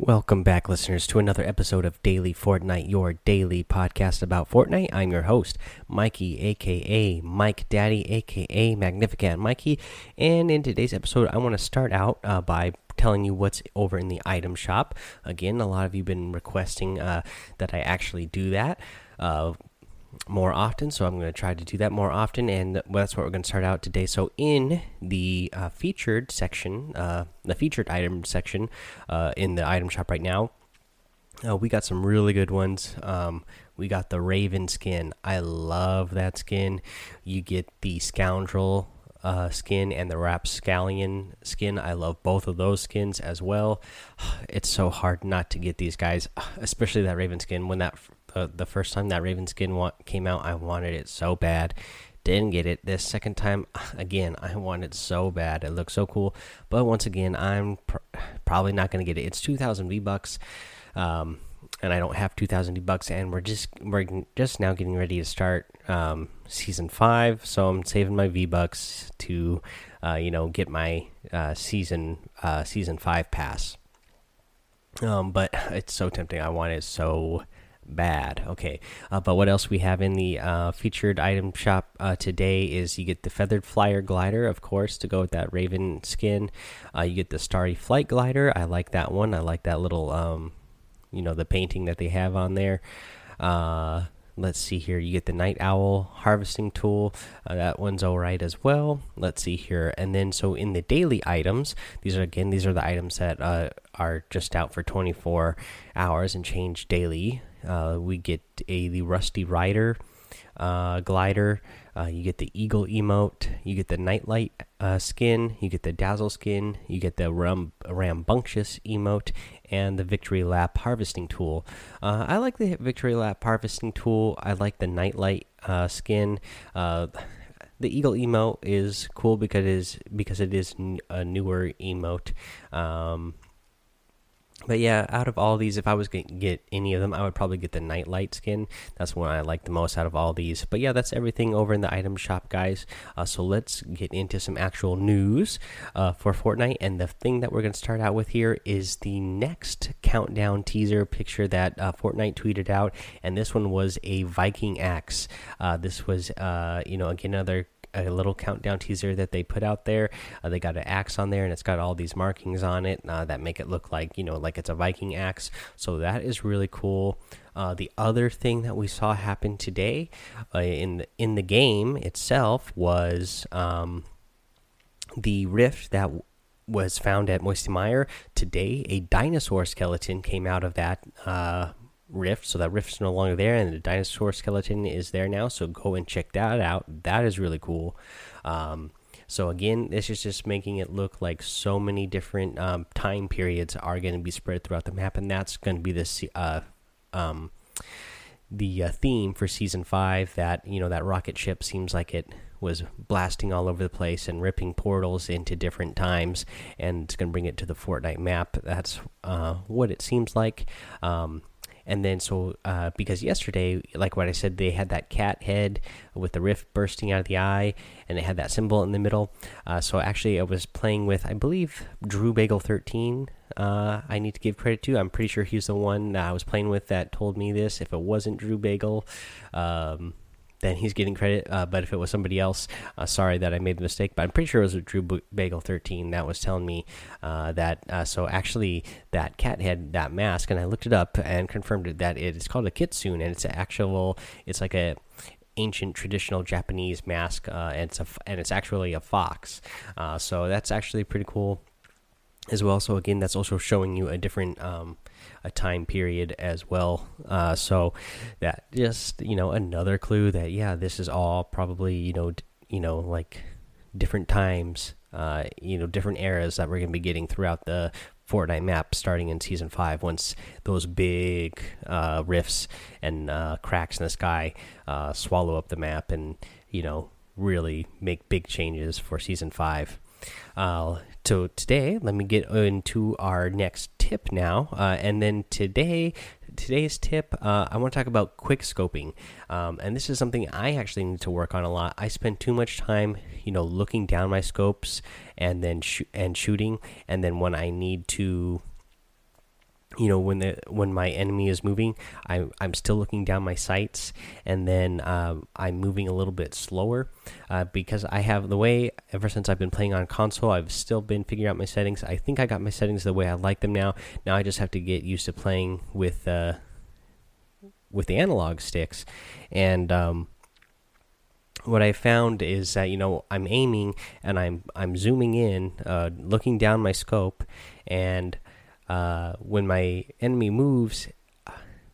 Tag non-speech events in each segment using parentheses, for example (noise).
Welcome back, listeners, to another episode of Daily Fortnite, your daily podcast about Fortnite. I'm your host, Mikey, aka Mike Daddy, aka Magnificent Mikey. And in today's episode, I want to start out uh, by telling you what's over in the item shop. Again, a lot of you have been requesting uh, that I actually do that. Uh, more often so i'm going to try to do that more often and that's what we're going to start out today so in the uh, featured section uh, the featured item section uh, in the item shop right now uh, we got some really good ones um, we got the raven skin i love that skin you get the scoundrel uh, skin and the rapscallion skin. I love both of those skins as well. (sighs) It's so hard not to get these guys, (sighs) especially that Raven skin. When that the the first time that Raven skin came out, I wanted it so bad. Didn't get it. This second time, (laughs) again, I wanted so bad. It looks so cool, but once again, I'm pr probably not going to get it. It's 2,000 V bucks. Um, and I don't have 2,000 V bucks, and we're just we're just now getting ready to start um, season five. So I'm saving my V bucks to, uh, you know, get my uh, season uh, season five pass. Um, but it's so tempting. I want it so bad. Okay, uh, but what else we have in the uh, featured item shop uh, today is you get the feathered flyer glider, of course, to go with that raven skin. Uh, you get the starry flight glider. I like that one. I like that little, um, you know, the painting that they have on there. Uh, let's see here. You get the night owl harvesting tool. Uh, that one's all right as well. Let's see here. And then so in the daily items, these are again these are the items that are just out for 24 hours and change daily. Uh, we get a the Rusty Rider uh, glider. Uh, you get the Eagle emote. You get the Nightlight skin. You get the Dazzle skin. You get the Ram Rambunctious emote and the Victory Lap harvesting tool. I like the Victory Lap harvesting tool. I like the Nightlight skin the eagle emote is cool because it is because it is a newer emote. Um, but yeah, out of all these, if I was going to get any of them, I would probably get the Nightlight skin. That's one I like the most out of all these. But yeah, that's everything over in the item shop, guys. Uh, so let's get into some actual news uh, for Fortnite. And the thing that we're going to start out with here is the next countdown teaser picture that uh, Fortnite tweeted out. And this one was a Viking axe. Uh, this was, uh, you know, again, another a little countdown teaser that they put out there. Uh, they got an axe on there, and it's got all these markings on it uh, that make it look like you know like it's a Viking axe. So that is really cool. Uh, the other thing that we saw happen today uh, in the, in the game itself was um, the rift that was found at Moisty Mire today. A dinosaur skeleton came out of that uh, rift so that rift's no longer there and the dinosaur skeleton is there now so go and check that out. That is really cool. Um, so again this is just making it look like so many different um, time periods are going to be spread throughout the map and that's going to be this uh, um, the uh, theme for season five that you know that rocket ship seems like it was blasting all over the place and ripping portals into different times and it's going to bring it to the Fortnite map. That's uh, what it seems like. Um, and then so uh, because yesterday like what i said they had that cat head with the rift bursting out of the eye and it had that symbol in the middle. Uh, so actually i was playing with i believe drew bagel 13 uh, i need to give credit to. I'm pretty sure he's the one i was playing with that told me this. If it wasn't drew bagel um, then he's getting credit. Uh, but if it was somebody else, uh, sorry that I made the mistake. But I'm pretty sure it was Drew Bagel 13 that was telling me uh, that. Uh, so actually, that cat had that mask, and I looked it up and confirmed it, that it is called a kitsune, and it's an actual. It's like a ancient traditional Japanese mask, uh, and it's a and it's actually a fox. Uh, so that's actually pretty cool as well. So again, that's also showing you a different. Um, a time period as well. Uh, so that just you know another clue that yeah, this is all probably you know you know like different times, uh, you know different eras that we're gonna be getting throughout the Fortnite map starting in season five. Once those big uh, rifts and uh, cracks in the sky uh, swallow up the map and you know really make big changes for season five. Uh, so today, let me get into our next tip now, uh, and then today, today's tip, uh, I want to talk about quick scoping, um, and this is something I actually need to work on a lot. I spend too much time, you know, looking down my scopes and then sh and shooting, and then when I need to you know when the when my enemy is moving I, i'm still looking down my sights and then um, i'm moving a little bit slower uh, because i have the way ever since i've been playing on console i've still been figuring out my settings. I think i got my settings the way i like them now. Now i just have to get used to playing with uh, with the analog sticks. And um, what I found is that you know I'm aiming and I'm I'm zooming in, uh, looking down my scope, and uh, when my enemy moves,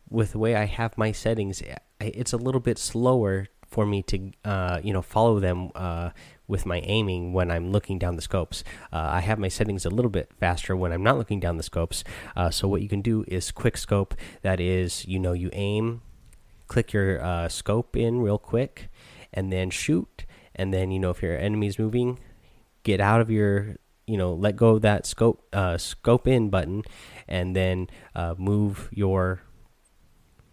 with the way I have my settings, it's a little bit slower for me to uh, you know follow them uh, with my aiming when I'm looking down the scopes. Uh, I have my settings a little bit faster when I'm not looking down the scopes. Uh, so what you can do is quick scope. That is, you know, you aim, click your uh, scope in real quick, and then shoot. And then you know if your enemy's moving, get out of your you know let go of that scope uh, scope in button and then uh, move your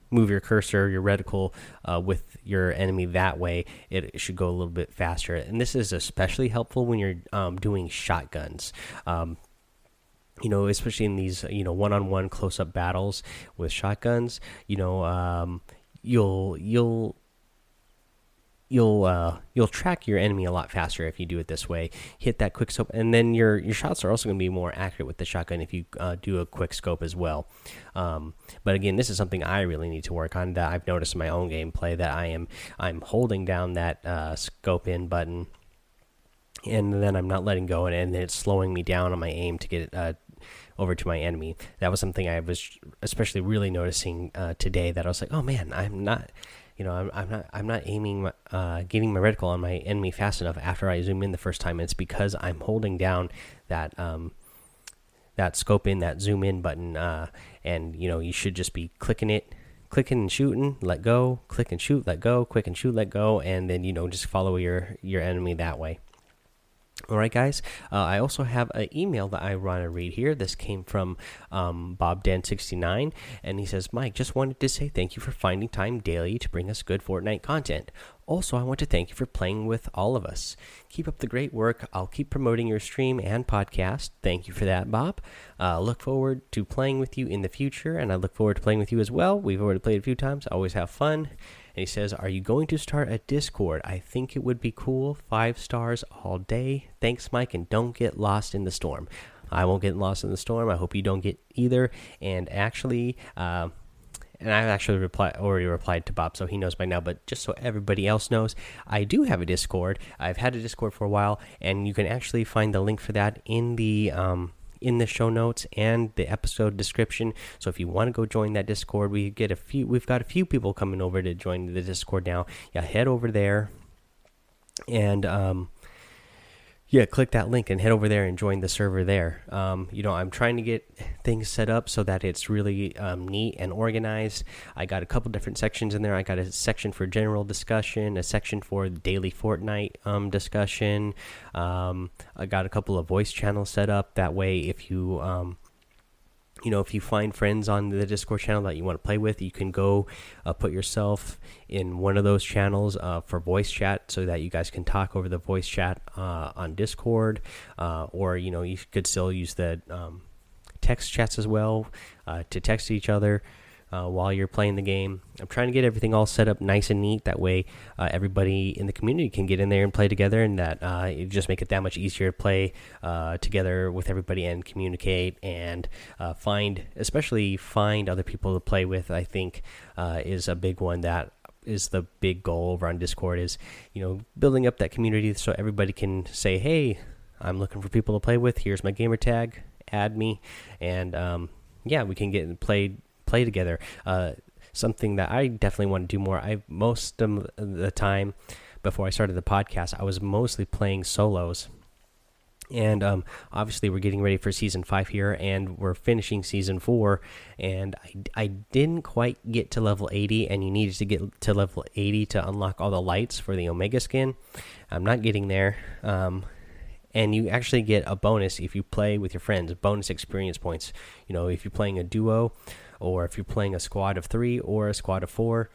move your cursor your reticle uh, with your enemy that way it should go a little bit faster. And this is especially helpful when you're um, doing shotguns. Um, you know especially in these you know one-on-one close-up battles with shotguns you know um, you'll you'll you'll uh, you'll track your enemy a lot faster if you do it this way. Hit that quick scope, and then your your shots are also going to be more accurate with the shotgun if you uh, do a quick scope as well. Um, but again, this is something I really need to work on. That I've noticed in my own gameplay that I am I'm holding down that uh, scope in button, and then I'm not letting go, and, and it's slowing me down on my aim to get it uh, over to my enemy. That was something I was especially really noticing uh, today. That I was like, oh man, I'm not you know, I'm, I'm not I'm not aiming uh, getting my reticle on my enemy fast enough after I zoom in the first time. It's because I'm holding down that um, that scope in that zoom in button, uh, and you know you should just be clicking it, clicking and shooting, let go, click and shoot, let go, quick and shoot, let go, and then you know just follow your your enemy that way. All right, guys. Uh, I also have an email that I want to read here. This came from um, BobDan69, and he says, Mike, just wanted to say thank you for finding time daily to bring us good Fortnite content. Also, I want to thank you for playing with all of us. Keep up the great work. I'll keep promoting your stream and podcast. Thank you for that, Bob. Uh, look forward to playing with you in the future, and I look forward to playing with you as well. We've already played a few times. Always have fun. And he says, Are you going to start a Discord? I think it would be cool. Five stars all day. Thanks, Mike, and don't get lost in the storm. I won't get lost in the storm. I hope you don't get either. And actually, uh, and I've actually replied already replied to Bob, so he knows by now. But just so everybody else knows, I do have a Discord. I've had a Discord for a while, and you can actually find the link for that in the um, in the show notes and the episode description. So if you want to go join that Discord, we get a few. We've got a few people coming over to join the Discord now. Yeah, head over there, and um, yeah, click that link and head over there and join the server there. Um, you know, I'm trying to get things set up so that it's really um, neat and organized. I got a couple different sections in there. I got a section for general discussion, a section for daily Fortnite um, discussion. Um, I got a couple of voice channels set up. That way, if you um, you know, if you find friends on the Discord channel that you want to play with, you can go uh, put yourself in one of those channels uh, for voice chat so that you guys can talk over the voice chat uh, on Discord. Uh, or, you know, you could still use the um, text chats as well uh, to text each other uh, while you're playing the game. I'm trying to get everything all set up nice and neat. That way, uh, everybody in the community can get in there and play together, and that uh, it just make it that much easier to play uh, together with everybody and communicate and uh, find, especially find other people to play with. I think uh, is a big one that is the big goal over on Discord. Is you know building up that community so everybody can say, hey. I'm looking for people to play with. Here's my gamer tag. Add me, and um, yeah, we can get played play together. Uh, something that I definitely want to do more. I most of the time before I started the podcast, I was mostly playing solos. And um, obviously, we're getting ready for season five here, and we're finishing season four. And I, I didn't quite get to level 80, and you needed to get to level 80 to unlock all the lights for the Omega skin. I'm not getting there. Um, and you actually get a bonus if you play with your friends bonus experience points you know if you're playing a duo or if you're playing a squad of three or a squad of four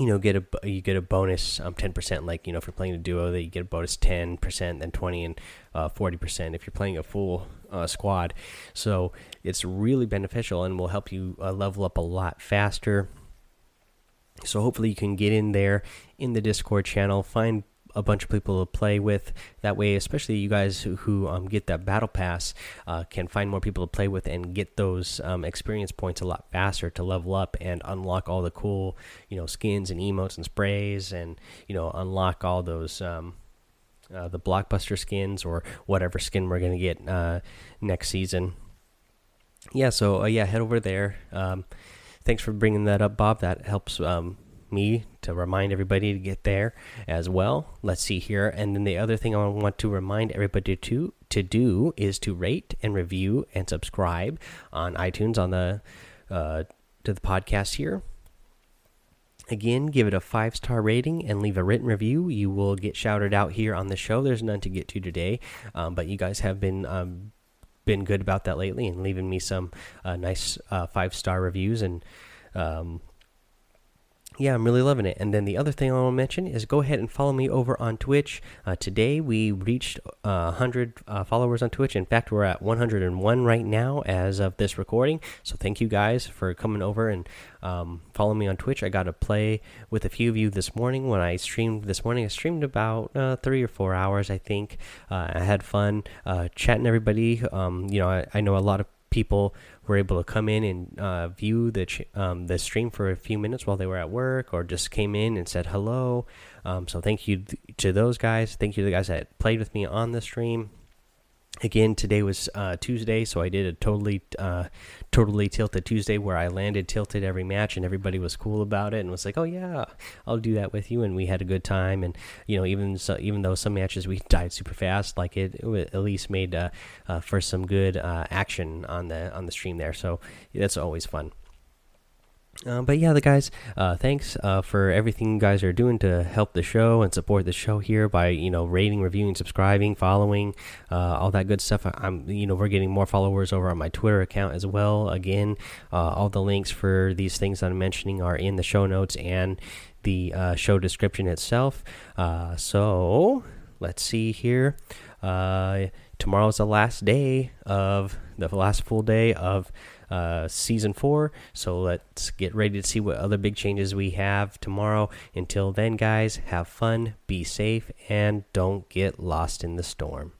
you know get a you get a bonus um 10% like you know if you're playing a duo that you get a bonus 10% then 20 and uh, 40% if you're playing a full uh, squad. So it's really beneficial and will help you uh, level up a lot faster. So hopefully you can get in there in the Discord channel, find a bunch of people to play with. That way, especially you guys who, who um, get that battle pass, uh, can find more people to play with and get those um, experience points a lot faster to level up and unlock all the cool, you know, skins and emotes and sprays, and you know, unlock all those. Um, uh, the blockbuster skins or whatever skin we're gonna get uh, next season. Yeah, so uh, yeah, head over there. Um, thanks for bringing that up, Bob. That helps um, me to remind everybody to get there as well. Let's see here, and then the other thing I want to remind everybody to to do is to rate and review and subscribe on iTunes on the uh, to the podcast here. Again, give it a five star rating and leave a written review. You will get shouted out here on the show. There's none to get to today, um, but you guys have been um, been good about that lately and leaving me some uh, nice uh, five star reviews and um, yeah, I'm really loving it. And then the other thing I want to mention is go ahead and follow me over on Twitch. Uh, today we reached uh, 100 uh, followers on Twitch. In fact, we're at 101 right now as of this recording. So thank you guys for coming over and um, following me on Twitch. I got to play with a few of you this morning when I streamed this morning. I streamed about uh, three or four hours, I think. Uh, I had fun uh, chatting everybody. Um, you know, I, I know a lot of people were able to come in and uh, view the um, the stream for a few minutes while they were at work, or just came in and said hello. Um, so thank you to those guys. Thank you to the guys that played with me on the stream again today was uh, tuesday so i did a totally uh, totally tilted tuesday where i landed tilted every match and everybody was cool about it and was like oh yeah i'll do that with you and we had a good time. And you know even so, even though some matches we (laughs) died super fast like it, it at least made uh, uh for some good uh, action on the on the stream there. So that's always fun uh, but yeah, the guys, uh, thanks uh, for everything you guys are doing to help the show and support the show here by you know rating, reviewing, subscribing, following, uh, all that good stuff. I'm you know we're getting more followers over on my Twitter account as well. Again, uh, all the links for these things I'm mentioning are in the show notes and the show description itself. so let's see here. tomorrow's the last day of the last full day of uh, season four. So let's get ready to see what other big changes we have tomorrow. Until then, guys, have fun, be safe, and don't get lost in the storm.